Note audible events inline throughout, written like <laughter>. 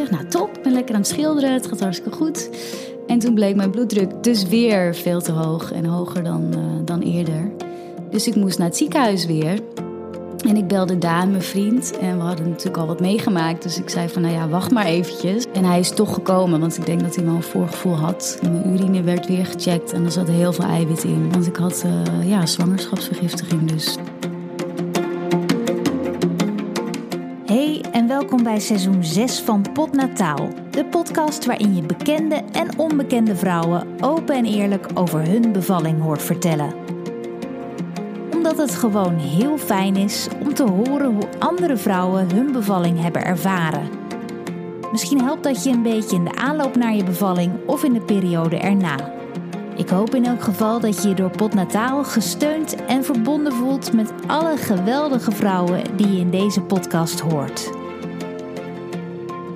bezig. Nou, top. Ik ben lekker aan het schilderen. Het gaat hartstikke goed. En toen bleek mijn bloeddruk dus weer veel te hoog en hoger dan, uh, dan eerder. Dus ik moest naar het ziekenhuis weer. En ik belde Daan, mijn vriend. En we hadden natuurlijk al wat meegemaakt. Dus ik zei van, nou ja, wacht maar eventjes. En hij is toch gekomen, want ik denk dat hij wel een voorgevoel had. Mijn urine werd weer gecheckt en er zat heel veel eiwit in. Want ik had uh, ja, zwangerschapsvergiftiging dus. Welkom bij seizoen 6 van Potnataal. De podcast waarin je bekende en onbekende vrouwen open en eerlijk over hun bevalling hoort vertellen omdat het gewoon heel fijn is om te horen hoe andere vrouwen hun bevalling hebben ervaren. Misschien helpt dat je een beetje in de aanloop naar je bevalling of in de periode erna. Ik hoop in elk geval dat je je door Potnataal gesteund en verbonden voelt met alle geweldige vrouwen die je in deze podcast hoort.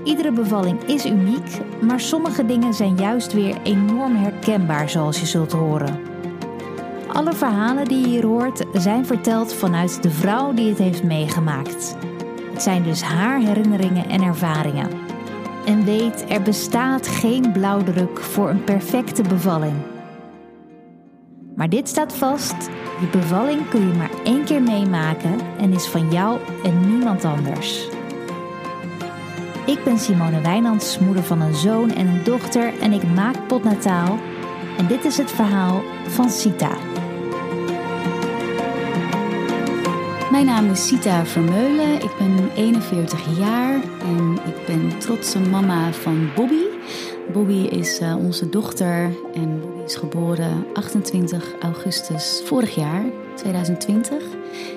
Iedere bevalling is uniek, maar sommige dingen zijn juist weer enorm herkenbaar, zoals je zult horen. Alle verhalen die je hier hoort zijn verteld vanuit de vrouw die het heeft meegemaakt. Het zijn dus haar herinneringen en ervaringen. En weet, er bestaat geen blauwdruk voor een perfecte bevalling. Maar dit staat vast: je bevalling kun je maar één keer meemaken en is van jou en niemand anders. Ik ben Simone Wijnands, moeder van een zoon en een dochter en ik maak potnataal. En dit is het verhaal van Sita. Mijn naam is Sita Vermeulen. Ik ben 41 jaar en ik ben trotse mama van Bobby. Bobby is uh, onze dochter en is geboren 28 augustus vorig jaar, 2020.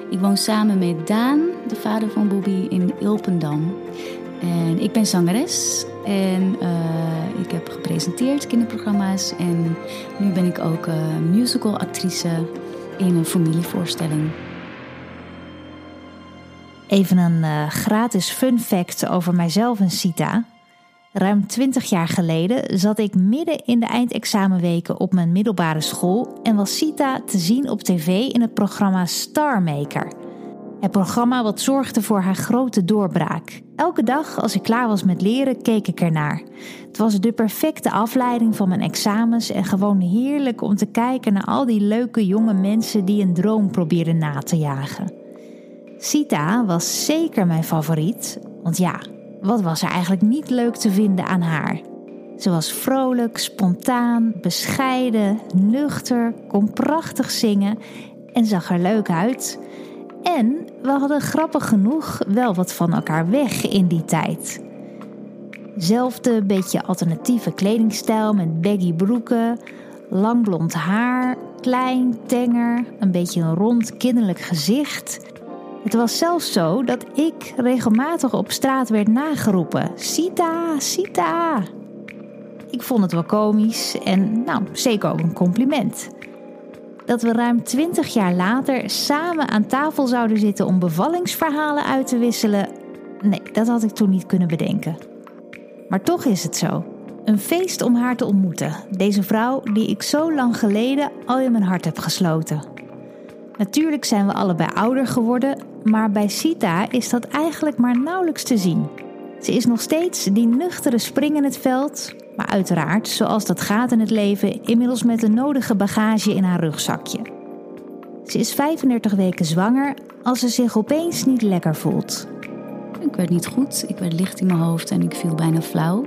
Ik woon samen met Daan, de vader van Bobby, in Ilpendam. En ik ben zangeres en uh, ik heb gepresenteerd kinderprogramma's. En nu ben ik ook uh, musicalactrice in een familievoorstelling. Even een uh, gratis fun fact over mijzelf en Sita. Ruim 20 jaar geleden zat ik midden in de eindexamenweken op mijn middelbare school en was Sita te zien op tv in het programma Star Maker. Het programma wat zorgde voor haar grote doorbraak. Elke dag als ik klaar was met leren, keek ik ernaar. Het was de perfecte afleiding van mijn examens en gewoon heerlijk om te kijken naar al die leuke jonge mensen die een droom probeerden na te jagen. Sita was zeker mijn favoriet, want ja, wat was er eigenlijk niet leuk te vinden aan haar? Ze was vrolijk, spontaan, bescheiden, nuchter, kon prachtig zingen en zag er leuk uit. En we hadden grappig genoeg wel wat van elkaar weg in die tijd. Zelfde beetje alternatieve kledingstijl met baggy broeken, lang blond haar, klein, tenger, een beetje een rond kinderlijk gezicht het was zelfs zo dat ik regelmatig op straat werd nageroepen: Sita, Sita. Ik vond het wel komisch en nou, zeker ook een compliment. Dat we ruim twintig jaar later samen aan tafel zouden zitten om bevallingsverhalen uit te wisselen, nee, dat had ik toen niet kunnen bedenken. Maar toch is het zo. Een feest om haar te ontmoeten, deze vrouw die ik zo lang geleden al in mijn hart heb gesloten. Natuurlijk zijn we allebei ouder geworden, maar bij Sita is dat eigenlijk maar nauwelijks te zien. Ze is nog steeds die nuchtere spring in het veld, maar uiteraard, zoals dat gaat in het leven, inmiddels met de nodige bagage in haar rugzakje. Ze is 35 weken zwanger als ze zich opeens niet lekker voelt. Ik werd niet goed, ik werd licht in mijn hoofd en ik viel bijna flauw.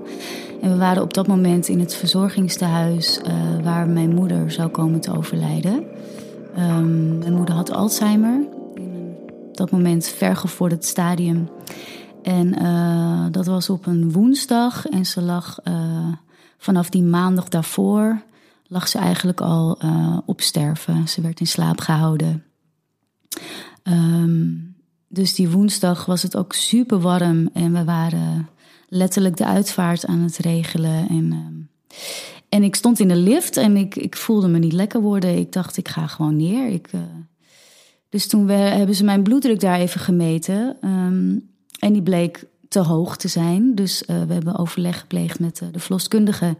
En we waren op dat moment in het verzorgingstehuis uh, waar mijn moeder zou komen te overlijden. Um, mijn moeder had Alzheimer. In dat moment vergevorderd stadium. En uh, dat was op een woensdag. En ze lag uh, vanaf die maandag daarvoor. lag ze eigenlijk al uh, op sterven. Ze werd in slaap gehouden. Um, dus die woensdag was het ook super warm. En we waren letterlijk de uitvaart aan het regelen. En. Um, en ik stond in de lift en ik, ik voelde me niet lekker worden. Ik dacht, ik ga gewoon neer. Ik. Dus toen hebben ze mijn bloeddruk daar even gemeten. Um, en die bleek te hoog te zijn. Dus uh, we hebben overleg gepleegd met uh, de verloskundige.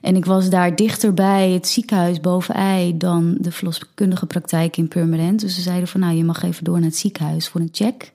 En ik was daar dichter bij het ziekenhuis boven Ei dan de verloskundige praktijk in Purmerend. Dus ze zeiden van nou, je mag even door naar het ziekenhuis voor een check.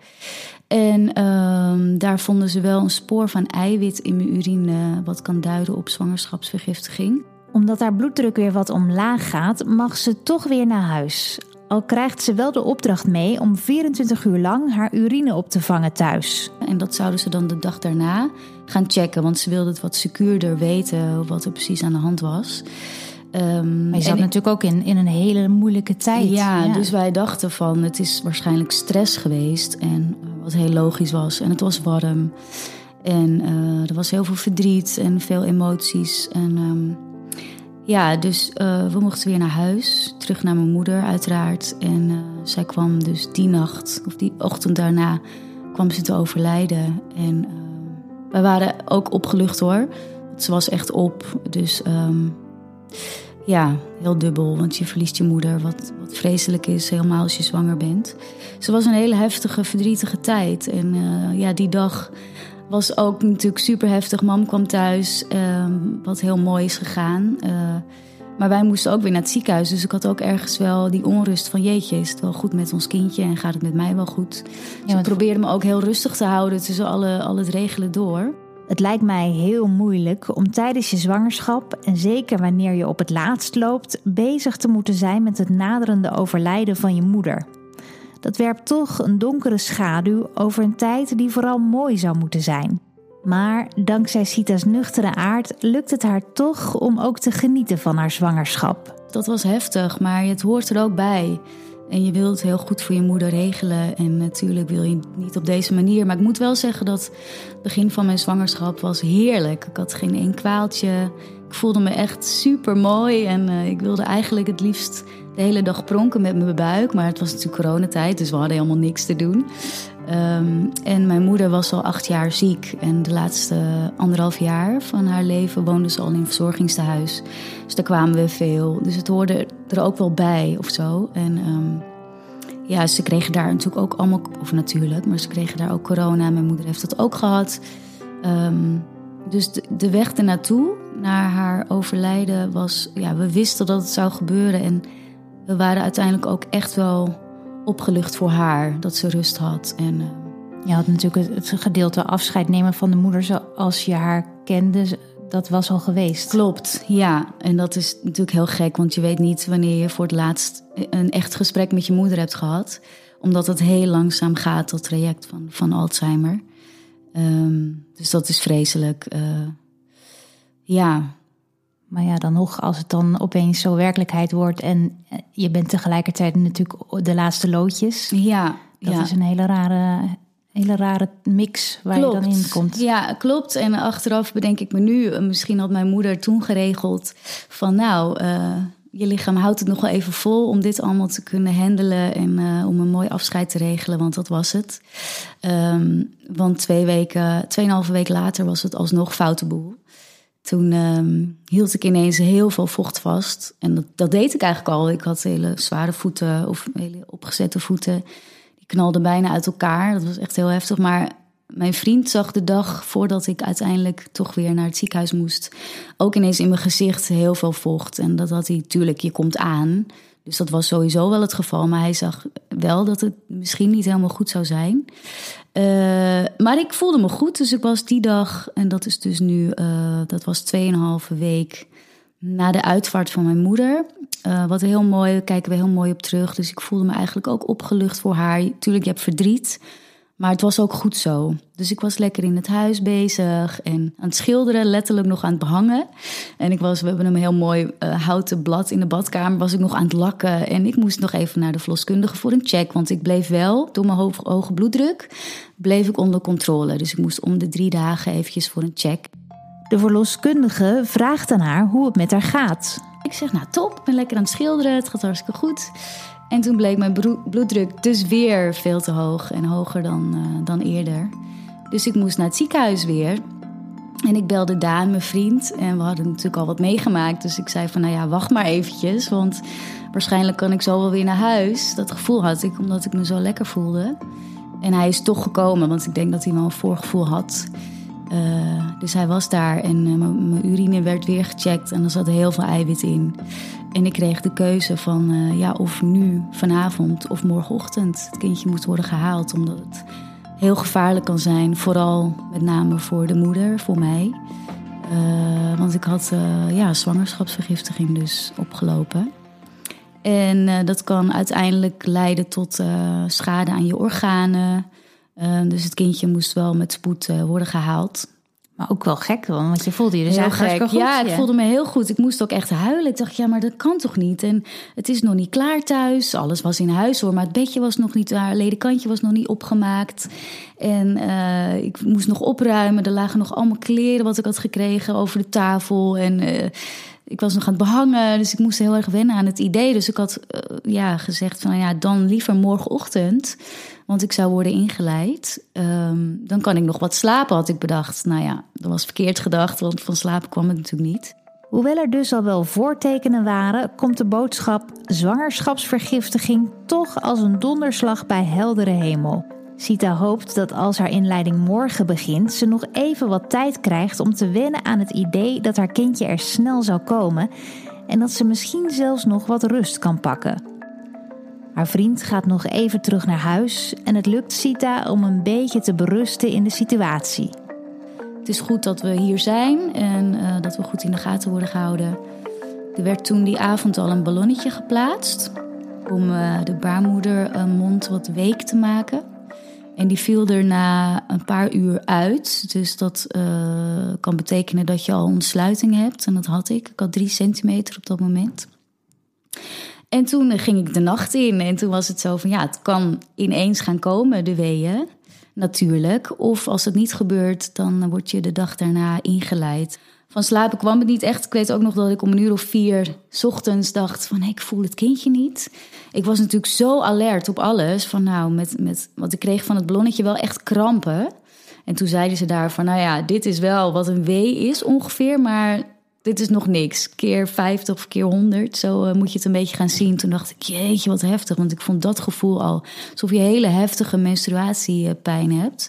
En ehm, daar vonden ze wel een spoor van eiwit in mijn urine, wat kan duiden op zwangerschapsvergiftiging. Omdat haar bloeddruk weer wat omlaag gaat, mag ze toch weer naar huis. Al krijgt ze wel de opdracht mee om 24 uur lang haar urine op te vangen thuis. En dat zouden ze dan de dag daarna gaan checken, want ze wilde het wat secuurder weten wat er precies aan de hand was. Um, maar je zat natuurlijk ook in, in een hele moeilijke tijd. Ja, dus wij dachten van het is waarschijnlijk stress geweest. En wat heel logisch was. En het was warm. En uh, er was heel veel verdriet en veel emoties. En um, ja, dus uh, we mochten weer naar huis. Terug naar mijn moeder uiteraard. En zij kwam dus die nacht, of die ochtend daarna, kwam ze te overlijden. En wij waren ook opgelucht hoor. Ze was echt op. Dus... Um, ja, heel dubbel, want je verliest je moeder, wat, wat vreselijk is, helemaal als je zwanger bent. Ze was een hele heftige, verdrietige tijd. En uh, ja, die dag was ook natuurlijk super heftig. Mam kwam thuis, uh, wat heel mooi is gegaan. Uh, maar wij moesten ook weer naar het ziekenhuis. Dus ik had ook ergens wel die onrust van... jeetje, is het wel goed met ons kindje en gaat het met mij wel goed? Dus ja, ik probeerde me ook heel rustig te houden tussen alle, al het regelen door. Het lijkt mij heel moeilijk om tijdens je zwangerschap, en zeker wanneer je op het laatst loopt, bezig te moeten zijn met het naderende overlijden van je moeder. Dat werpt toch een donkere schaduw over een tijd die vooral mooi zou moeten zijn. Maar dankzij Sita's nuchtere aard lukt het haar toch om ook te genieten van haar zwangerschap. Dat was heftig, maar het hoort er ook bij. En je wilt heel goed voor je moeder regelen. En natuurlijk wil je niet op deze manier. Maar ik moet wel zeggen dat het begin van mijn zwangerschap was heerlijk. Ik had geen één kwaaltje. Ik voelde me echt super mooi. En uh, ik wilde eigenlijk het liefst de hele dag pronken met mijn buik. Maar het was natuurlijk coronatijd, dus we hadden helemaal niks te doen. Um, en mijn moeder was al acht jaar ziek. En de laatste anderhalf jaar van haar leven woonde ze al in een verzorgingstehuis. Dus daar kwamen we veel. Dus het hoorde er ook wel bij of zo. En um, ja, ze kregen daar natuurlijk ook allemaal, of natuurlijk, maar ze kregen daar ook corona. Mijn moeder heeft dat ook gehad. Um, dus de, de weg ernaartoe, naar haar overlijden, was, ja, we wisten dat het zou gebeuren. En we waren uiteindelijk ook echt wel opgelucht voor haar, dat ze rust had. En, uh, je had natuurlijk het, gedeelte afscheid nemen van de moeder zoals je haar kende. Dat was al geweest. Klopt, ja. En dat is natuurlijk heel gek, want je weet niet wanneer je voor het laatst een echt gesprek met je moeder hebt gehad. Omdat het heel langzaam gaat, dat traject van, van Alzheimer. Um, dus dat is vreselijk. Uh, ja, maar ja, dan nog, als het dan opeens zo werkelijkheid wordt en eh, je bent tegelijkertijd natuurlijk de laatste loodjes. Ja. Dat ja. is een hele rare, hele rare mix waar klopt. je dan in komt. Ja, klopt. En achteraf bedenk ik me nu, eh, misschien had mijn moeder toen geregeld van nou, uh, je lichaam houdt het nog wel even vol om dit allemaal te kunnen handelen en uh, om een mooi afscheid te regelen, want dat was het. Um, want twee weken, tweeënhalve week later was het alsnog foute boel. Toen um, hield ik ineens heel veel vocht vast. En dat, dat, deed ik eigenlijk al. Ik had hele zware voeten of hele opgezette voeten. Die knalden bijna uit elkaar. Dat was echt heel heftig. Maar mijn vriend zag de dag voordat ik uiteindelijk toch weer naar het ziekenhuis moest. Ook ineens in mijn gezicht heel veel vocht. En dat had hij, tuurlijk, je komt aan. Dus dat was sowieso wel het geval. Maar hij zag wel dat het misschien niet helemaal goed zou zijn. Uh, maar ik voelde me goed. Dus ik was die dag, en dat is dus nu, uh, dat was 2,5 week na de uitvaart van mijn moeder. Uh, wat heel mooi, kijken we heel mooi op terug. Dus ik voelde me eigenlijk ook opgelucht voor haar. Tuurlijk, je hebt verdriet. Maar het was ook goed zo. Dus ik was lekker in het huis bezig en aan het schilderen, letterlijk nog aan het behangen. En ik was, we hebben een heel mooi uh, houten blad in de badkamer, was ik nog aan het lakken. En ik moest nog even naar de verloskundige voor een check, want ik bleef wel, door mijn hoge, hoge bloeddruk, bleef ik onder controle. Dus ik moest om de drie dagen eventjes voor een check. De verloskundige vraagt aan haar hoe het met haar gaat. Ik zeg, nou top, ik ben lekker aan het schilderen, het gaat hartstikke goed. En toen bleek mijn bloeddruk dus weer veel te hoog en hoger dan, uh, dan eerder. Dus ik moest naar het ziekenhuis weer. En ik belde Daan, mijn vriend. En we hadden natuurlijk al wat meegemaakt. Dus ik zei van, nou ja, wacht maar eventjes. Want waarschijnlijk kan ik zo wel weer naar huis. Dat gevoel had ik, omdat ik me zo lekker voelde. En hij is toch gekomen, want ik denk dat hij wel een voorgevoel had. Uh, dus hij was daar en uh, mijn urine werd weer gecheckt en er zat heel veel eiwit in. En ik kreeg de keuze van uh, ja, of nu, vanavond of morgenochtend het kindje moet worden gehaald. Omdat het heel gevaarlijk kan zijn. Vooral met name voor de moeder, voor mij. Uh, want ik had uh, ja, zwangerschapsvergiftiging dus opgelopen. En dat kan uiteindelijk leiden tot schade aan je organen. dus het kindje moest wel met spoed worden gehaald. Maar ook wel gek, want je voelde je dus heel gek. Goed, ja, ik voelde me heel goed. Ik moest ook echt huilen. Ik dacht, ja, maar dat kan toch niet? En het is nog niet klaar thuis. Alles was in huis hoor, maar het bedje was nog niet waar. Het ledekantje was nog niet opgemaakt. En uh, ik moest nog opruimen. Er lagen nog allemaal kleren wat ik had gekregen over de tafel. En uh, ik was nog aan het behangen, dus ik moest heel erg wennen aan het idee. Dus ik had uh, ja, gezegd van, nou ja, dan liever morgenochtend want ik zou worden ingeleid. Um, dan kan ik nog wat slapen, had ik bedacht. Nou ja, dat was verkeerd gedacht, want van slapen kwam het natuurlijk niet. Hoewel er dus al wel voortekenen waren, komt de boodschap zwangerschapsvergiftiging toch als een donderslag bij heldere hemel. Sita hoopt dat als haar inleiding morgen begint, ze nog even wat tijd krijgt om te wennen aan het idee dat haar kindje er snel zou komen en dat ze misschien zelfs nog wat rust kan pakken. Haar vriend gaat nog even terug naar huis en het lukt Sita om een beetje te berusten in de situatie. Het is goed dat we hier zijn en uh, dat we goed in de gaten worden gehouden. Er werd toen die avond al een ballonnetje geplaatst om uh, de baarmoedermond wat week te maken. En die viel er na een paar uur uit. Dus dat uh, kan betekenen dat je al ontsluiting hebt. En dat had ik. Ik had drie centimeter op dat moment. En toen ging ik de nacht in en toen was het zo van ja, het kan ineens gaan komen, de weeën, natuurlijk. Of als het niet gebeurt, dan word je de dag daarna ingeleid. Van slapen kwam het niet echt. Ik weet ook nog dat ik om een uur of vier ochtends dacht van... Ik voel het kindje niet. Ik was natuurlijk zo alert op alles. Van nou, met, met, want ik kreeg van het ballonnetje wel echt krampen. En toen zeiden ze daar van... nou ja, dit is wel wat een wee is ongeveer... maar dit is nog niks. Keer 50 of keer 100. Zo uh, moet je het een beetje gaan zien. Toen dacht ik, jeetje, wat heftig. Want ik vond dat gevoel al alsof je hele heftige menstruatiepijn hebt.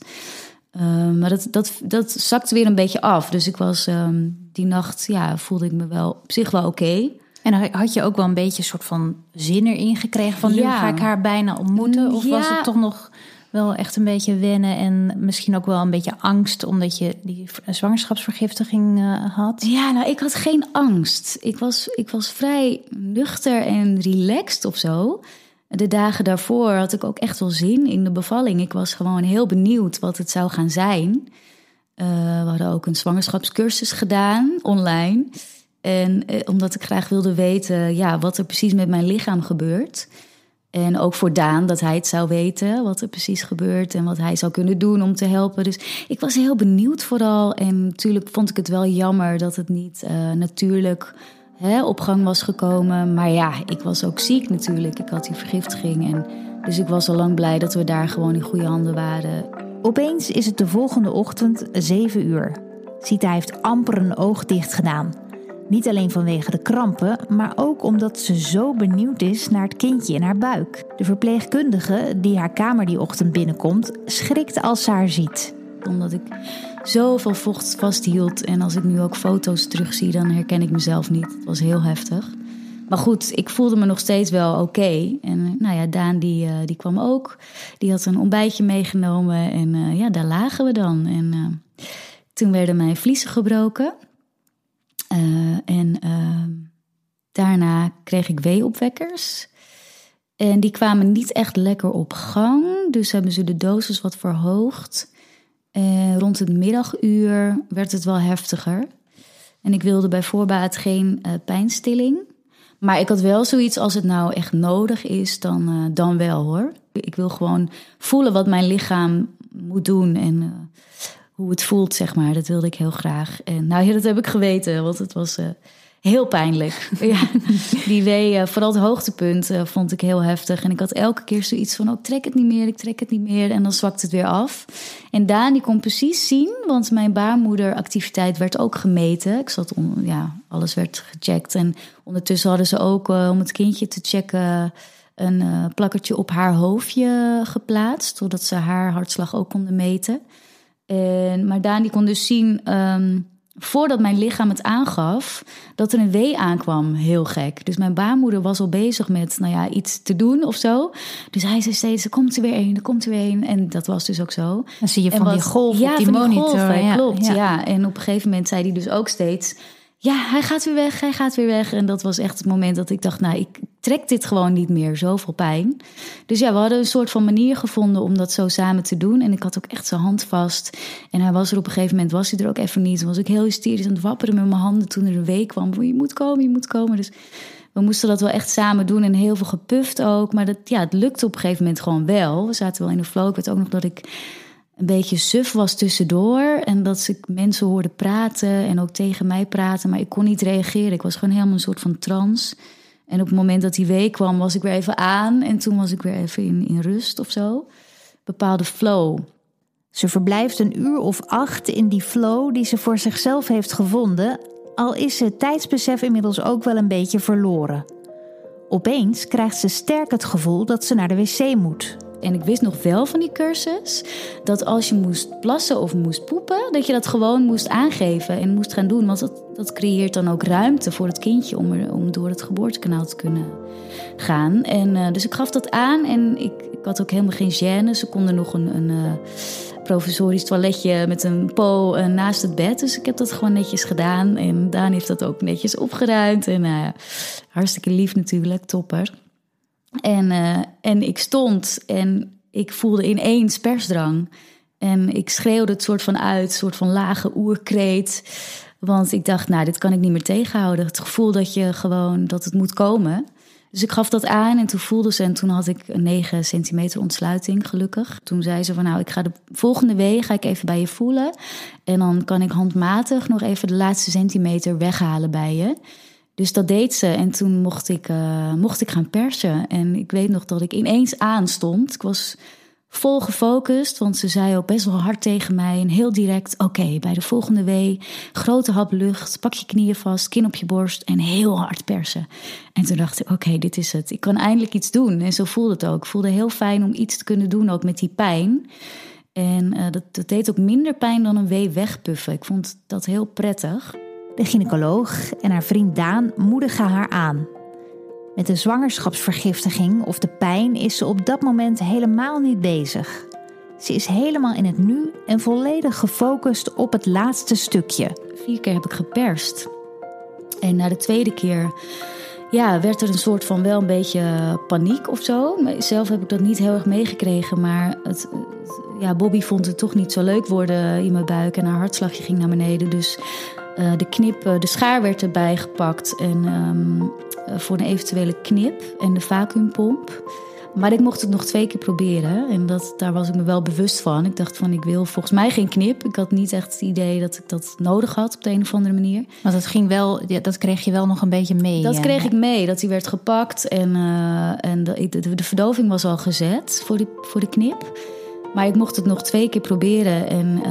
Uh, maar dat, dat, dat zakte weer een beetje af. Dus ik was um, die nacht, ja, voelde ik me wel op zich wel oké. Okay. En had je ook wel een beetje een soort van zin erin gekregen van nu ga ik haar bijna ontmoeten? Of ja. was het toch nog wel echt een beetje wennen en misschien ook wel een beetje angst omdat je die zwangerschapsvergiftiging uh, had? Ja, nou, ik had geen angst. Ik was, ik was vrij nuchter en relaxed of zo. De dagen daarvoor had ik ook echt wel zin in de bevalling. Ik was gewoon heel benieuwd wat het zou gaan zijn. Uh, we hadden ook een zwangerschapscursus gedaan online. En uh, omdat ik graag wilde weten ja, wat er precies met mijn lichaam gebeurt. En ook voor Daan, dat hij het zou weten wat er precies gebeurt en wat hij zou kunnen doen om te helpen. Dus ik was heel benieuwd vooral. En natuurlijk vond ik het wel jammer dat het niet uh, natuurlijk hè, op gang was gekomen. Maar ja, ik was ook ziek natuurlijk. Ik had die vergiftiging. En dus ik was al lang blij dat we daar gewoon in goede handen waren. Opeens is het de volgende ochtend 7 uur. Sita heeft amper een oog dicht gedaan. Niet alleen vanwege de krampen, maar ook omdat ze zo benieuwd is naar het kindje in haar buik. De verpleegkundige die haar kamer die ochtend binnenkomt, schrikt als ze haar ziet. Omdat ik zoveel vocht vasthield en als ik nu ook foto's terugzie, dan herken ik mezelf niet. Het was heel heftig. Maar goed, ik voelde me nog steeds wel oké. En nou ja, Daan die, uh, die kwam ook. Die had een ontbijtje meegenomen en uh, ja, daar lagen we dan. En uh, toen werden mijn vliezen gebroken. Uh, en uh, daarna kreeg ik weeopwekkers. En die kwamen niet echt lekker op gang. Dus hebben ze de dosis wat verhoogd. En rond het middaguur werd het wel heftiger. En ik wilde bij voorbaat geen uh, pijnstilling. Maar ik had wel zoiets als het nou echt nodig is, dan, dan wel hoor. Ik wil gewoon voelen wat mijn lichaam moet doen. En hoe het voelt, zeg maar. Dat wilde ik heel graag. En nou ja, dat heb ik geweten, want het was uh, heel pijnlijk. <laughs> ja, die wee, uh, vooral het hoogtepunt, uh, vond ik heel heftig. En ik had elke keer zoiets van, oh, ik trek het niet meer, ik trek het niet meer. En dan zwakt het weer af. En Daan, die kon precies zien, want mijn baarmoederactiviteit werd ook gemeten. Ik zat, on, ja, alles werd gecheckt. En ondertussen hadden ze ook, om het kindje te checken een plakkertje op haar hoofdje geplaatst, zodat ze haar hartslag ook konden meten. En, maar Daan die kon dus zien um, voordat mijn lichaam het aangaf, dat er een wee aankwam. Heel gek. Dus mijn baarmoeder was al bezig met, nou ja, iets te doen of zo. Dus hij zei steeds, er komt er weer een, er komt er weer een. En dat was dus ook zo. Dan zie je van die golf ja, op die van monitor. ja, klopt, ja. ja. En op een gegeven moment zei hij dus ook steeds... Ja, hij gaat weer weg, hij gaat weer weg. En dat was echt het moment dat ik dacht, nou, ik trek dit gewoon niet meer. Zoveel pijn. Dus ja, we hadden een soort van manier gevonden om dat zo samen te doen. En ik had ook echt zijn hand vast. En hij was er op een gegeven moment, was hij er ook even niet. Dan was ik heel hysterisch aan het wapperen met mijn handen toen er een week kwam. Je moet komen, je moet komen. Dus we moesten dat wel echt samen doen en heel veel gepuft ook. Maar dat, ja, het lukte op een gegeven moment gewoon wel. We zaten wel in de flow. Ik weet ook nog dat ik een beetje suf was tussendoor. En dat ik mensen hoorde praten en ook tegen mij praten. Maar ik kon niet reageren. Ik was gewoon helemaal een soort van trance. En op het moment dat die week kwam, was ik weer even aan. En toen was ik weer even in, in rust of zo. Bepaalde flow. Ze verblijft een uur of acht in die flow die ze voor zichzelf heeft gevonden, al is het tijdsbesef inmiddels ook wel een beetje verloren. Opeens krijgt ze sterk het gevoel dat ze naar de wc moet. En ik wist nog wel van die cursus dat als je moest plassen of moest poepen, dat je dat gewoon moest aangeven en moest gaan doen. Want dat, dat creëert dan ook ruimte voor het kindje om, om door het geboortekanaal te kunnen gaan. En, uh, dus ik gaf dat aan en ik, ik had ook helemaal geen gêne. Ze konden nog een, een uh, provisorisch toiletje met een po uh, naast het bed. Dus ik heb dat gewoon netjes gedaan. En Daan heeft dat ook netjes opgeruimd. En hartstikke lief natuurlijk, topper. En, uh, en ik stond en ik voelde ineens persdrang. En ik schreeuwde het soort van uit, een soort van lage oerkreet. Want ik dacht, nou, dit kan ik niet meer tegenhouden. Het gevoel dat je gewoon, dat het moet komen. Dus ik gaf dat aan en toen voelde ze... en toen had ik een 9 centimeter ontsluiting, gelukkig. Toen zei ze van, nou, ik ga de volgende week ga ik even bij je voelen. En dan kan ik handmatig nog even de laatste centimeter weghalen bij je. Dus dat deed ze en toen mocht ik, uh, mocht ik gaan persen. En ik weet nog dat ik ineens aanstond. Ik was vol gefocust, want ze zei ook best wel hard tegen mij. En heel direct, oké, bij de volgende wee, grote hap lucht, pak je knieën vast, kin op je borst en heel hard persen. En toen dacht ik, oké, dit is het. Ik kan eindelijk iets doen. En zo voelde het ook. Ik voelde heel fijn om iets te kunnen doen, ook met die pijn. En uh, dat, dat deed ook minder pijn dan een wee wegpuffen. Ik vond dat heel prettig. De gynaecoloog en haar vriend Daan moedigen haar aan. Met de zwangerschapsvergiftiging of de pijn is ze op dat moment helemaal niet bezig. Ze is helemaal in het nu en volledig gefocust op het laatste stukje. Vier keer heb ik geperst. En na de tweede keer ja, werd er een soort van wel een beetje paniek of zo. Zelf heb ik dat niet heel erg meegekregen, maar het, ja, Bobby vond het toch niet zo leuk worden in mijn buik en haar hartslagje ging naar beneden. Dus uh, de knip, uh, de schaar werd erbij gepakt en, um, uh, voor een eventuele knip en de vacuümpomp. Maar ik mocht het nog twee keer proberen en dat, daar was ik me wel bewust van. Ik dacht van ik wil volgens mij geen knip. Ik had niet echt het idee dat ik dat nodig had op de een of andere manier. Want dat ging wel, dat kreeg je wel nog een beetje mee. Dat kreeg ik mee, dat die werd gepakt en, en de, de, de, verdoving was al gezet voor de, voor de knip. Maar ik mocht het nog twee keer proberen en,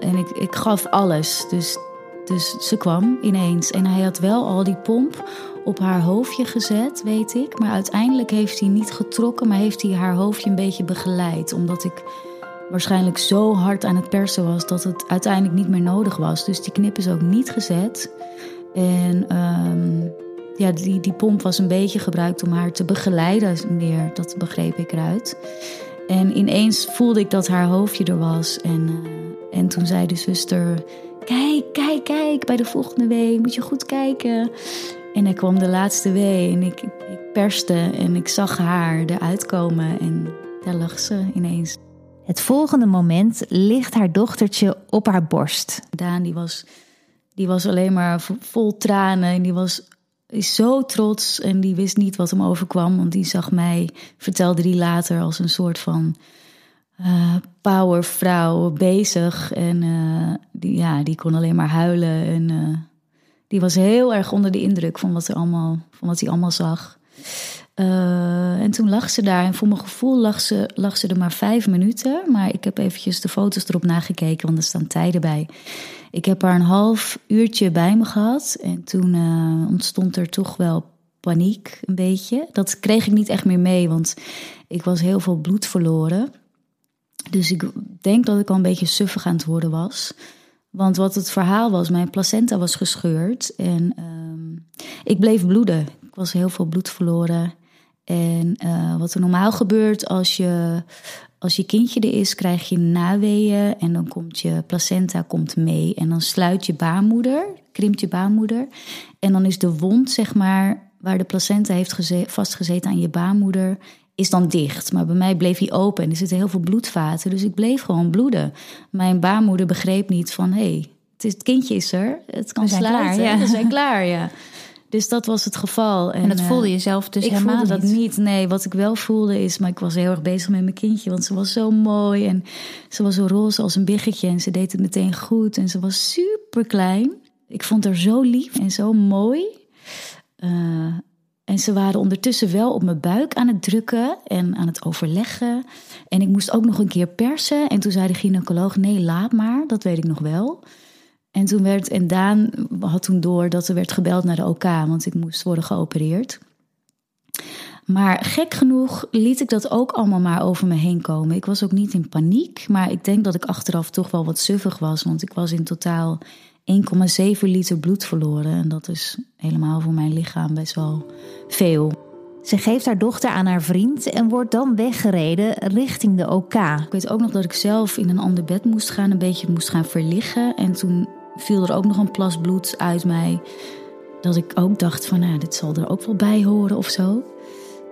en ik, ik gaf alles. Dus dus ze kwam ineens en hij had wel al die pomp op haar hoofdje gezet, weet ik. Maar uiteindelijk heeft hij niet getrokken, maar heeft hij haar hoofdje een beetje begeleid. Omdat ik waarschijnlijk zo hard aan het persen was dat het uiteindelijk niet meer nodig was. Dus die knip is ook niet gezet. En um, ja, die, die pomp was een beetje gebruikt om haar te begeleiden meer. Dat begreep ik eruit. En ineens voelde ik dat haar hoofdje er was. En, uh, en toen zei de zuster Kijk, kijk, kijk, bij de volgende wee moet je goed kijken. En er kwam de laatste wee en ik, ik perste en ik zag haar eruit komen en daar lag ze ineens. Het volgende moment ligt haar dochtertje op haar borst. Daan die was, die was alleen maar vol tranen en die was is zo trots en die wist niet wat hem overkwam. Want die zag mij, vertelde die later, als een soort van uh, powervrouw bezig. En uh, die, ja, die kon alleen maar huilen. En uh, die was heel erg onder de indruk van wat, er allemaal, van wat hij allemaal zag. en toen lag ze daar. En voor mijn gevoel lag ze, lag ze er maar vijf minuten. Maar ik heb eventjes de foto's erop nagekeken, want er staan tijden bij. Ik heb haar een half uurtje bij me gehad. En toen ontstond er toch wel paniek, een beetje. Dat kreeg ik niet echt meer mee, want ik was heel veel bloed verloren. Dus ik denk dat ik al een beetje suffig aan het worden was. Want wat het verhaal was, mijn placenta was gescheurd en ehm, ik bleef bloeden. Ik was heel veel bloed verloren. En uh, wat er normaal gebeurt als je, als je kindje er is, krijg je naweeën en dan komt je placenta komt mee. En dan sluit je baarmoeder, krimpt je baarmoeder. En dan is de wond, zeg maar, waar de placenta heeft vastgezeten aan je baarmoeder, is dan dicht. Maar bij mij bleef hij open en er zitten heel veel bloedvaten. Dus ik bleef gewoon bloeden. Mijn baarmoeder begreep niet van, hé, hey, het, het kindje is er. Het kan sluiten. Klaar, ja. <laughs> We zijn klaar, ja. Dus dat was het geval. En, dat voelde je zelf dus ik helemaal voelde dat niet. Nee, wat ik wel voelde is... maar ik was heel erg bezig met mijn kindje... want ze was zo mooi en ze was zo roze als een biggetje... en ze deed het meteen goed en ze was super klein. Ik vond haar zo lief en zo mooi. Uh, en ze waren ondertussen wel op mijn buik aan het drukken en aan het overleggen. En ik moest ook nog een keer persen. En toen zei de gynaecoloog: nee, laat maar. Dat weet ik nog wel. En toen werd, en Daan had toen door dat er werd gebeld naar de OK, want ik moest worden geopereerd. Maar gek genoeg liet ik dat ook allemaal maar over me heen komen. Ik was ook niet in paniek, maar ik denk dat ik achteraf toch wel wat suffig was, want ik was in totaal 1,7 liter bloed verloren. En dat is helemaal voor mijn lichaam best wel veel. Ze geeft haar dochter aan haar vriend en wordt dan weggereden richting de OK. Ik weet ook nog dat ik zelf in een ander bed moest gaan, een beetje moest gaan verliggen. En toen viel er ook nog een plas bloed uit mij. Dat ik ook dacht van, nou, dit zal er ook wel bij horen of zo.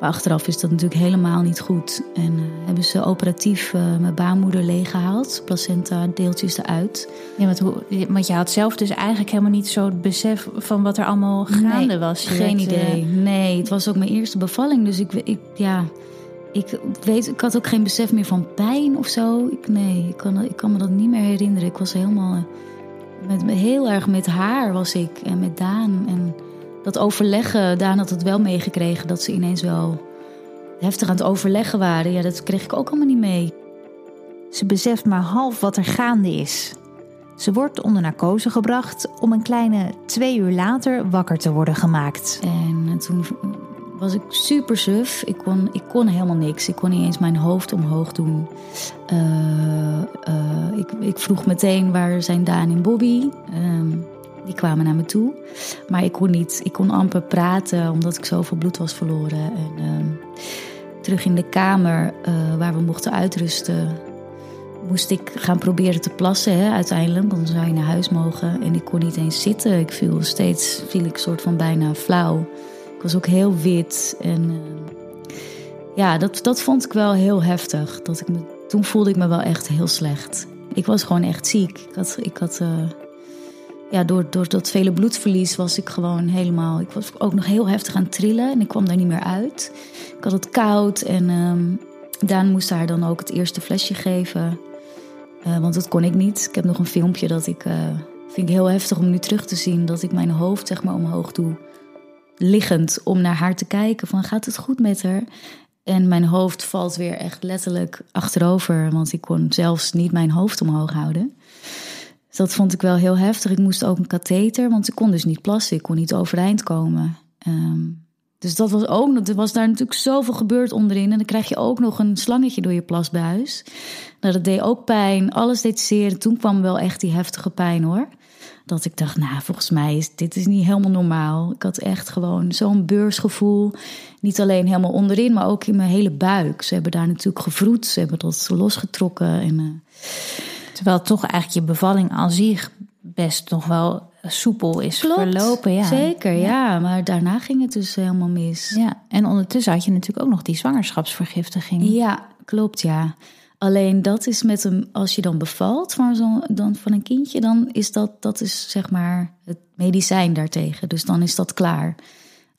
Maar achteraf is dat natuurlijk helemaal niet goed. En uh, hebben ze operatief uh, mijn baarmoeder leeggehaald, placenta deeltjes eruit. Ja, want, hoe, want je had zelf dus eigenlijk helemaal niet zo het besef van wat er allemaal gaande nee, was. Je geen werd, idee. Uh... Nee, het was ook mijn eerste bevalling. Dus ik, ik, ja, ik, weet, ik had ook geen besef meer van pijn of zo. Ik, nee, ik kan, ik kan me dat niet meer herinneren. Ik was helemaal met, heel erg met haar was ik en met Daan. En dat overleggen, Daan had het wel meegekregen dat ze ineens wel heftig aan het overleggen waren. Ja, dat kreeg ik ook allemaal niet mee. Ze beseft maar half wat er gaande is. Ze wordt onder narcose gebracht om een kleine twee uur later wakker te worden gemaakt. En toen was ik super suf. Ik kon, ik kon helemaal niks. Ik kon niet eens mijn hoofd omhoog doen. Uh, uh, ik, ik, vroeg meteen waar zijn Daan en Bobby. Uh, die kwamen naar me toe. Maar ik kon niet, ik kon amper praten omdat ik zoveel bloed was verloren. En ehm, terug in de kamer uh, waar we mochten uitrusten, moest ik gaan proberen te plassen. Hè, uiteindelijk, dan zou je naar huis mogen. En ik kon niet eens zitten. Ik viel steeds, viel ik soort van bijna flauw. Ik was ook heel wit. En uh, ja, dat, dat vond ik wel heel heftig. Dat ik me, toen voelde ik me wel echt heel slecht. Ik was gewoon echt ziek. Ik had, ik had uh, ja, door, door dat vele bloedverlies was ik gewoon helemaal. Ik was ook nog heel heftig aan het trillen en ik kwam daar niet meer uit. Ik had het koud en um, Daan moest haar dan ook het eerste flesje geven. Uh, want dat kon ik niet. Ik heb nog een filmpje dat ik. Uh, vind ik heel heftig om nu terug te zien. Dat ik mijn hoofd zeg maar omhoog doe. Liggend om naar haar te kijken. Van gaat het goed met haar? En mijn hoofd valt weer echt letterlijk achterover. Want ik kon zelfs niet mijn hoofd omhoog houden. Dus dat vond ik wel heel heftig. Ik moest ook een katheter, want ik kon dus niet plassen. Ik kon niet overeind komen. Um, dus dat was ook, er was daar natuurlijk zoveel gebeurd onderin. En dan krijg je ook nog een slangetje door je plasbuis. Nou, dat deed ook pijn. Alles deed zeer. Toen kwam wel echt die heftige pijn hoor. Dat ik dacht, nou, volgens mij is dit is niet helemaal normaal. Ik had echt gewoon zo'n beursgevoel. Niet alleen helemaal onderin, maar ook in mijn hele buik. Ze hebben daar natuurlijk gevroed. Ze hebben dat losgetrokken. En, uh, Terwijl toch eigenlijk je bevalling aan zich best nog wel soepel is Klopt, verlopen. Ja. Zeker, ja. Maar daarna ging het dus helemaal mis. Ja, en ondertussen had je natuurlijk ook nog die zwangerschapsvergiftiging. Ja, klopt, ja. Alleen dat is met een, als je dan bevalt van, zo, dan van een kindje, dan is dat, dat is zeg maar het medicijn daartegen. Dus dan is dat klaar.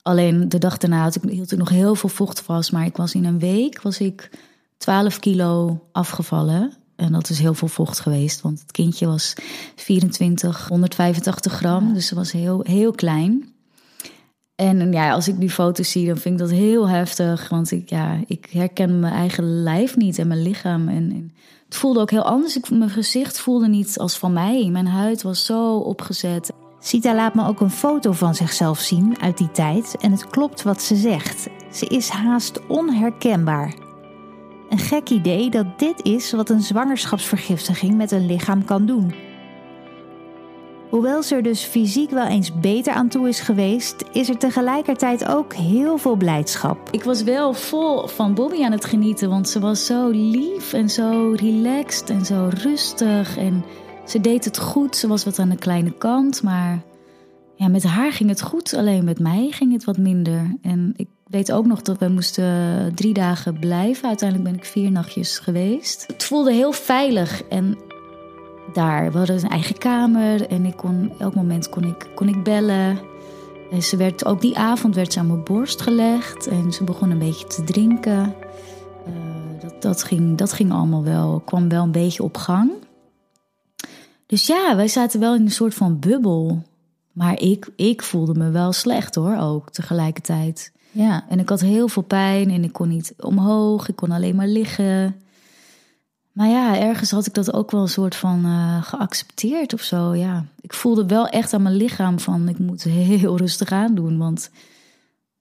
Alleen de dag daarna had ik, hield ik nog heel veel vocht vast. Maar ik was in een week was ik 12 kilo afgevallen. En dat is heel veel vocht geweest, want het kindje was 24, 185 gram. Dus ze was heel, heel klein. En ja, als ik die foto's zie, dan vind ik dat heel heftig. Want ik, ja, ik herken mijn eigen lijf niet en mijn lichaam. En, en het voelde ook heel anders. Ik, mijn gezicht voelde niet als van mij. Mijn huid was zo opgezet. Sita laat me ook een foto van zichzelf zien uit die tijd. En het klopt wat ze zegt. Ze is haast onherkenbaar. Een gek idee dat dit is wat een zwangerschapsvergiftiging met een lichaam kan doen. Hoewel ze er dus fysiek wel eens beter aan toe is geweest, is er tegelijkertijd ook heel veel blijdschap. Ik was wel vol van Bobby aan het genieten, want ze was zo lief en zo relaxed en zo rustig. En ze deed het goed. Ze was wat aan de kleine kant, maar ja, met haar ging het goed. Alleen met mij ging het wat minder. En ik weet ook nog dat we moesten drie dagen blijven. Uiteindelijk ben ik vier nachtjes geweest. Het voelde heel veilig en daar. We hadden een eigen kamer en ik kon, elk moment kon ik, kon ik bellen. En ze werd, ook die avond werd ze aan mijn borst gelegd en ze begon een beetje te drinken. Uh, dat, dat, ging, dat ging allemaal wel, kwam wel een beetje op gang. Dus ja, wij zaten wel in een soort van bubbel. Maar ik, ik voelde me wel slecht hoor, ook tegelijkertijd. Ja. En ik had heel veel pijn en ik kon niet omhoog, ik kon alleen maar liggen. Maar ja, ergens had ik dat ook wel een soort van uh, geaccepteerd of zo. Ja, ik voelde wel echt aan mijn lichaam van ik moet <laughs> heel rustig aan doen, want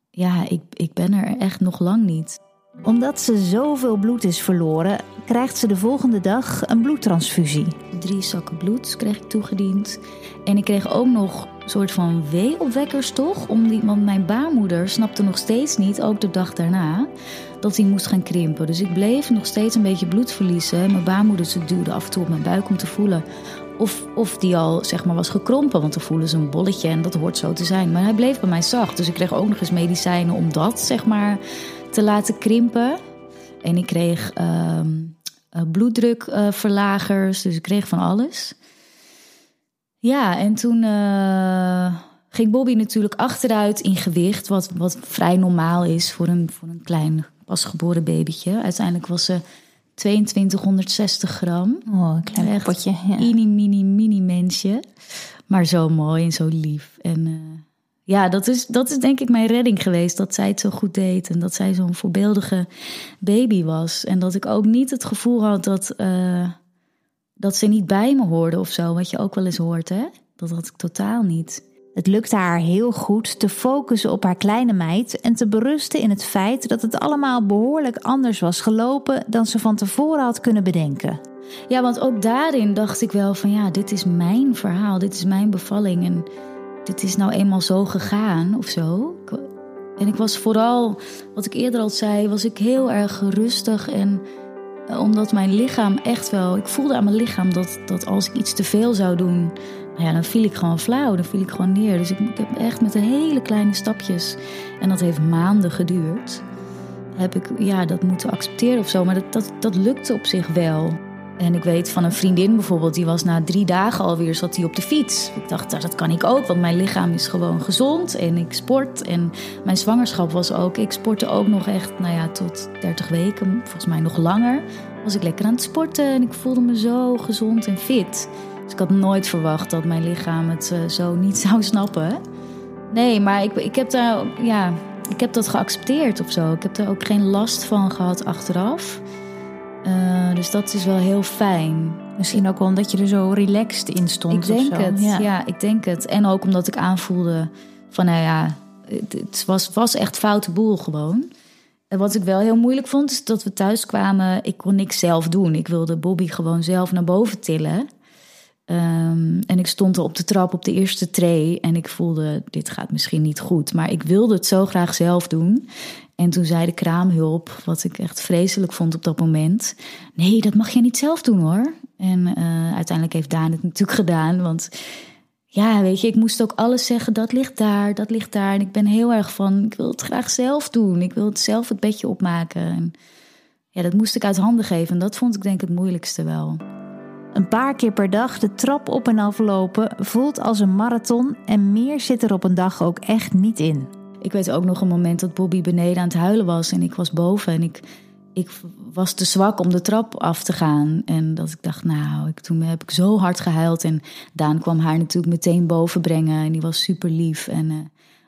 ja, ik, ik ben er echt nog lang niet. Omdat ze zoveel bloed is verloren, krijgt ze de volgende dag een bloedtransfusie. Drie zakken bloed kreeg ik toegediend. En ik kreeg ook nog een soort van weeopwekkers toch? Want mijn baarmoeder snapte nog steeds niet, ook de dag daarna, dat hij moest gaan krimpen. Dus ik bleef nog steeds een beetje bloed verliezen. Mijn baarmoeder ze duwde af en toe op mijn buik om te voelen of, of die al zeg maar was gekrompen. Want dan voelen ze een bolletje en dat hoort zo te zijn. Maar hij bleef bij mij zacht. Dus ik kreeg ook nog eens medicijnen om dat zeg maar te laten krimpen. En ik kreeg uh, bloeddrukverlagers. dus ik kreeg van alles. Ja, en toen uh, ging Bobby natuurlijk achteruit in gewicht. Wat, wat vrij normaal is voor een, voor een klein pasgeboren babytje. Uiteindelijk was ze 2260 gram. Oh, een klein Echt potje. Ja. Mini, mini, mini mensje. Maar zo mooi en zo lief. En uh, ja, dat is, dat is denk ik mijn redding geweest. Dat zij het zo goed deed. En dat zij zo'n voorbeeldige baby was. En dat ik ook niet het gevoel had dat, uh, dat ze niet bij me hoorde of zo. Wat je ook wel eens hoort, hè? Dat had ik totaal niet. Het lukte haar heel goed te focussen op haar kleine meid en te berusten in het feit dat het allemaal behoorlijk anders was gelopen dan ze van tevoren had kunnen bedenken. Ja, want ook daarin dacht ik wel van ja, dit is mijn verhaal, dit is mijn bevalling en dit is nou eenmaal zo gegaan of zo. En ik was vooral, wat ik eerder al zei, was ik heel erg rustig en eh, omdat mijn lichaam echt wel, ik voelde aan mijn lichaam dat, dat als ik iets te veel zou doen, nou ja, dan viel ik gewoon flauw, dan viel ik gewoon neer. Dus ik, ik heb echt met hele kleine stapjes, en dat heeft maanden geduurd, heb ik ja, dat moeten accepteren of zo. Maar dat, dat, dat lukte op zich wel. En ik weet van een vriendin bijvoorbeeld, die was na drie dagen alweer zat die op de fiets. Ik dacht, nou, dat kan ik ook, want mijn lichaam is gewoon gezond en ik sport. En mijn zwangerschap was ook, ik sportte ook nog echt, nou ja, tot 30 weken, volgens mij nog langer. Was ik lekker aan het sporten en ik voelde me zo gezond en fit. Dus ik had nooit verwacht dat mijn lichaam het uh, zo niet <laughs> zou snappen. Nee, maar ik, ik, heb daar, ja, ik heb dat geaccepteerd of zo. Ik heb er ook geen last van gehad achteraf. Uh, dus dat is wel heel fijn. Misschien ook wel omdat je er zo relaxed in stond. Ik denk het, ja. ja. ik denk het. En ook omdat ik aanvoelde van, nou ja, het was, was echt foute boel gewoon. En wat ik wel heel moeilijk vond, is dat we thuis kwamen. Ik kon niks zelf doen. Ik wilde Bobby gewoon zelf naar boven tillen. Um, en ik stond er op de trap op de eerste tree en ik voelde, dit gaat misschien niet goed. Maar ik wilde het zo graag zelf doen. En toen zei de kraamhulp, wat ik echt vreselijk vond op dat moment... nee, dat mag je niet zelf doen hoor. En uh, uiteindelijk heeft Daan het natuurlijk gedaan, want... Ja, weet je, ik moest ook alles zeggen, dat ligt daar, dat ligt daar. En ik ben heel erg van, ik wil het graag zelf doen. Ik wil het zelf het bedje opmaken. En ja, dat moest ik uit handen geven. En dat vond ik denk ik het moeilijkste wel. Een paar keer per dag de trap op en af lopen voelt als een marathon en meer zit er op een dag ook echt niet in. Ik weet ook nog een moment dat Bobby beneden aan het huilen was en ik was boven en ik, ik was te zwak om de trap af te gaan. En dat ik dacht, nou, ik, toen heb ik zo hard gehuild en Daan kwam haar natuurlijk meteen boven brengen en die was super lief. En, uh,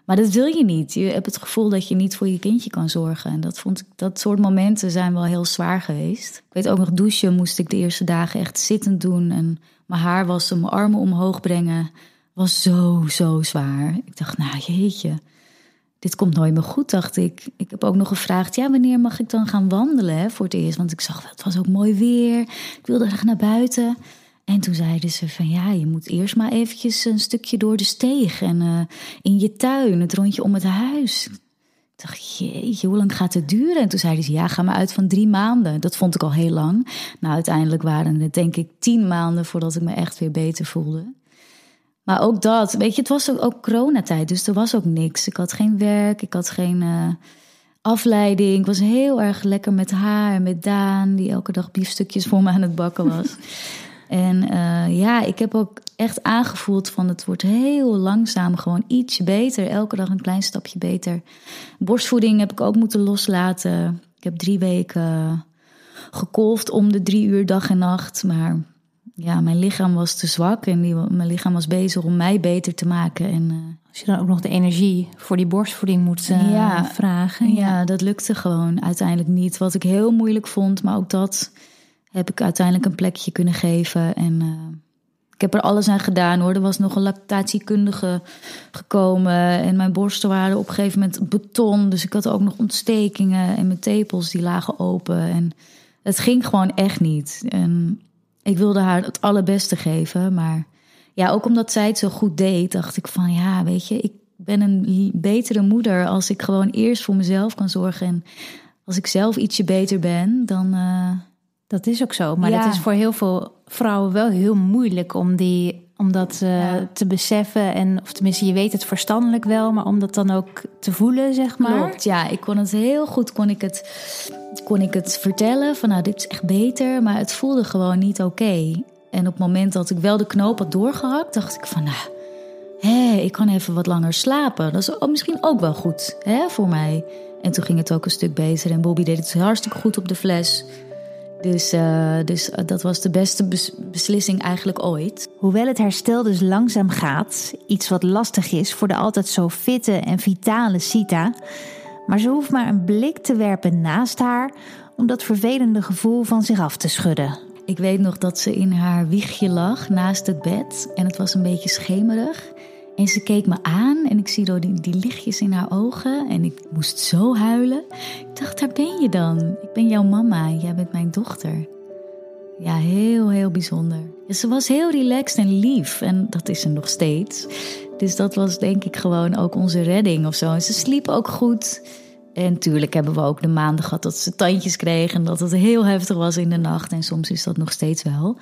maar dat wil je niet. Je hebt het gevoel dat je niet voor je kindje kan zorgen. En dat, vond ik, dat soort momenten zijn wel heel zwaar geweest. Ik weet ook nog, douchen moest ik de eerste dagen echt zittend doen. En mijn haar wassen, mijn armen omhoog brengen. Was zo, zo zwaar. Ik dacht, nou jeetje, dit komt nooit meer goed, dacht ik. Ik heb ook nog gevraagd, ja, wanneer mag ik dan gaan wandelen voor het eerst? Want ik zag, het was ook mooi weer. Ik wilde graag naar buiten. En toen zeiden ze van ja, je moet eerst maar eventjes een stukje door de steeg en uh, in je tuin, het rondje om het huis. Ik dacht, jeetje, hoe lang gaat het duren? En toen zeiden ze, ja, ga maar uit van drie maanden. Dat vond ik al heel lang. Nou, uiteindelijk waren het denk ik tien maanden voordat ik me echt weer beter voelde. Maar ook dat, weet je, het was ook, ook coronatijd, dus er was ook niks. Ik had geen werk, ik had geen uh, afleiding. Ik was heel erg lekker met haar en met Daan, die elke dag biefstukjes voor me aan het bakken was. <laughs> en uh, ja, ik heb ook echt aangevoeld van het wordt heel langzaam gewoon ietsje beter. Elke dag een klein stapje beter. Borstvoeding heb ik ook moeten loslaten. Ik heb drie weken gekolfd om de drie uur dag en nacht. Maar ja, mijn lichaam was te zwak en die, mijn lichaam was bezig om mij beter te maken. En, uh, Als je dan ook nog de energie voor die borstvoeding moet uh, ja, vragen. Ja. ja, dat lukte gewoon uiteindelijk niet. Wat ik heel moeilijk vond, maar ook dat heb ik uiteindelijk een plekje kunnen geven. En uh, ik heb er alles aan gedaan hoor. Er was nog een lactatiekundige gekomen. En mijn borsten waren op een gegeven moment beton. Dus ik had ook nog ontstekingen. En mijn tepels die lagen open. En het ging gewoon echt niet. En ik wilde haar het allerbeste geven. Maar ja, ook omdat zij het zo goed deed, dacht ik van ja, weet je, ik ben een betere moeder als ik gewoon eerst voor mezelf kan zorgen. En als ik zelf ietsje beter ben, dan. Uh, dat is ook zo. Maar ja. dat is voor heel veel vrouwen wel heel moeilijk om, die, om dat uh, ja. te beseffen. En, of tenminste, je weet het verstandelijk wel, maar om dat dan ook te voelen, zeg maar. Klopt, ja. Ik kon het heel goed, kon ik het, kon ik het vertellen van nou, dit is echt beter. Maar het voelde gewoon niet oké. Okay. En op het moment dat ik wel de knoop had doorgehakt, dacht ik van nou, hé, ik kan even wat langer slapen. Dat is misschien ook wel goed hè, voor mij. En toen ging het ook een stuk beter. En Bobby deed het hartstikke goed op de fles. Dus, uh, dus dat was de beste beslissing eigenlijk ooit. Hoewel het herstel dus langzaam gaat, iets wat lastig is voor de altijd zo fitte en vitale Sita. Maar ze hoeft maar een blik te werpen naast haar om dat vervelende gevoel van zich af te schudden. Ik weet nog dat ze in haar wiegje lag naast het bed en het was een beetje schemerig. En ze keek me aan en ik zie door die, die lichtjes in haar ogen en ik moest zo huilen. Ik dacht, daar ben je dan. Ik ben jouw mama, jij bent mijn dochter. Ja, heel, heel bijzonder. Ze was heel relaxed en lief en dat is ze nog steeds. Dus dat was denk ik gewoon ook onze redding of zo. En ze sliep ook goed. En natuurlijk hebben we ook de maanden gehad dat ze tandjes kreeg en dat het heel heftig was in de nacht. En soms is dat nog steeds wel.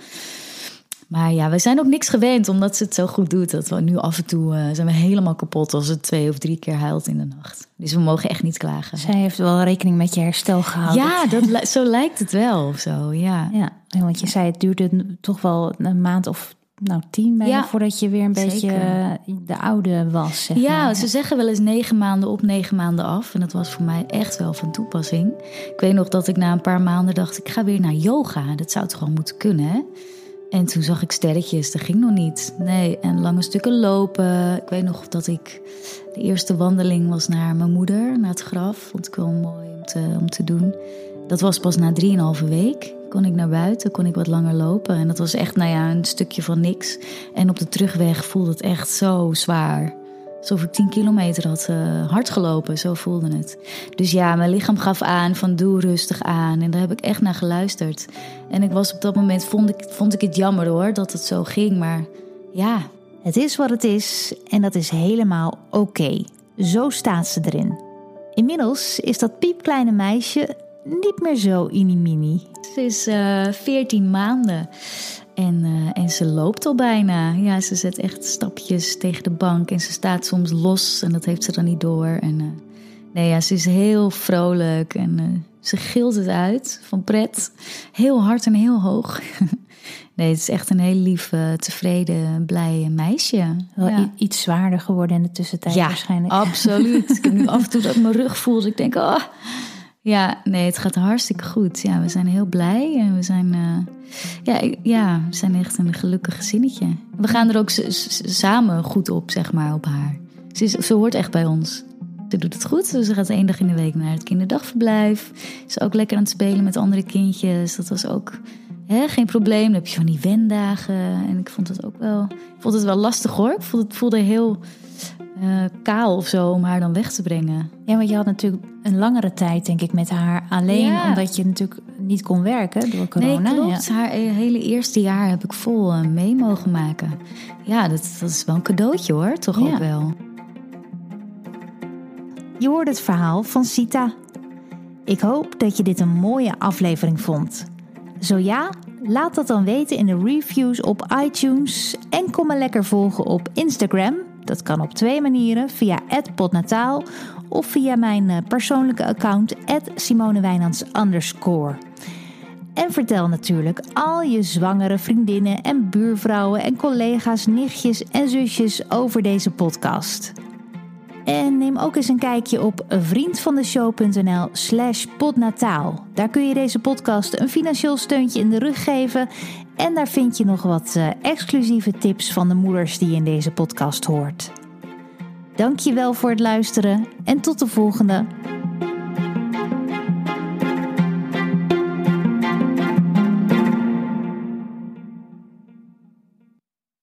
Maar ja, we zijn ook niks gewend omdat ze het zo goed doet. Dat we nu af en toe uh, zijn we helemaal kapot als het twee of drie keer huilt in de nacht. Dus we mogen echt niet klagen. Zij heeft wel rekening met je herstel gehouden. Ja, dat, zo lijkt het wel of zo, ja. ja. Want je zei het duurde toch wel een maand of nou, tien bijna ja, voordat je weer een zeker. beetje de oude was. Zeg ja, maar. ze zeggen wel eens negen maanden op, negen maanden af. En dat was voor mij echt wel van toepassing. Ik weet nog dat ik na een paar maanden dacht, ik ga weer naar yoga. Dat zou toch gewoon moeten kunnen, hè? En toen zag ik sterretjes, dat ging nog niet. Nee, en lange stukken lopen. Ik weet nog dat ik de eerste wandeling was naar mijn moeder, naar het graf. Vond ik wel mooi om te, om te doen. Dat was pas na drieënhalve week. Kon ik naar buiten, kon ik wat langer lopen. En dat was echt, nou ja, een stukje van niks. En op de terugweg voelde het echt zo zwaar. Alsof ik 10 kilometer had uh, hard gelopen, zo voelde het. Dus ja, mijn lichaam gaf aan van doe rustig aan. En daar heb ik echt naar geluisterd. En ik was op dat moment, vond ik, vond ik het jammer hoor, dat het zo ging. Maar ja. Het is wat het is en dat is helemaal oké. Zo staat ze erin. Inmiddels is dat piepkleine meisje niet meer zo inimini. Ze is uh, 14 maanden. En, uh, en ze loopt al bijna. Ja, ze zet echt stapjes tegen de bank. En ze staat soms los en dat heeft ze dan niet door. En uh, nee, ja, ze is heel vrolijk en uh, ze gilt het uit van pret. Heel hard en heel hoog. <laughs> nee, het is echt een heel lief, tevreden, blij meisje. Wel ja. iets zwaarder geworden in de tussentijd ja, waarschijnlijk. absoluut. ik heb nu <laughs> af en toe dat ik mijn rug voel. Dus ik denk, oh... Ja, nee, het gaat hartstikke goed. Ja, we zijn heel blij en we zijn, uh, ja, ja, we zijn echt een gelukkig gezinnetje. We gaan er ook samen goed op, zeg maar, op haar. Ze, is, ze hoort echt bij ons. Ze doet het goed. Dus ze gaat één dag in de week naar het kinderdagverblijf. Ze is ook lekker aan het spelen met andere kindjes. Dat was ook hè, geen probleem. Dan heb je van die wendagen. En ik vond het ook wel, ik vond het wel lastig hoor. Ik vond het voelde heel uh, kaal of zo om haar dan weg te brengen. Ja, want je had natuurlijk een langere tijd, denk ik, met haar alleen. Ja. Omdat je natuurlijk niet kon werken door corona. Nee, klopt. Haar hele eerste jaar heb ik vol uh, mee mogen maken. Ja, dat, dat is wel een cadeautje hoor, toch Ja. ook wel. Je hoort het verhaal van Sita. Ik hoop dat je dit een mooie aflevering vond. Zo ja, laat dat dan weten in de reviews op iTunes en kom me lekker volgen op Instagram. Dat kan op twee manieren, via @podnataal of via mijn eh, persoonlijke account @simonewijnands. En vertel natuurlijk al je zwangere vriendinnen en buurvrouwen en collega's, nichtjes en zusjes over deze podcast. En neem ook eens een kijkje op vriendvandeshow.nl slash podnataal. Daar kun je deze podcast een financieel steuntje in de rug geven. En daar vind je nog wat eh, exclusieve tips van de moeders die je in deze podcast hoort. Dankjewel voor het luisteren en tot de volgende.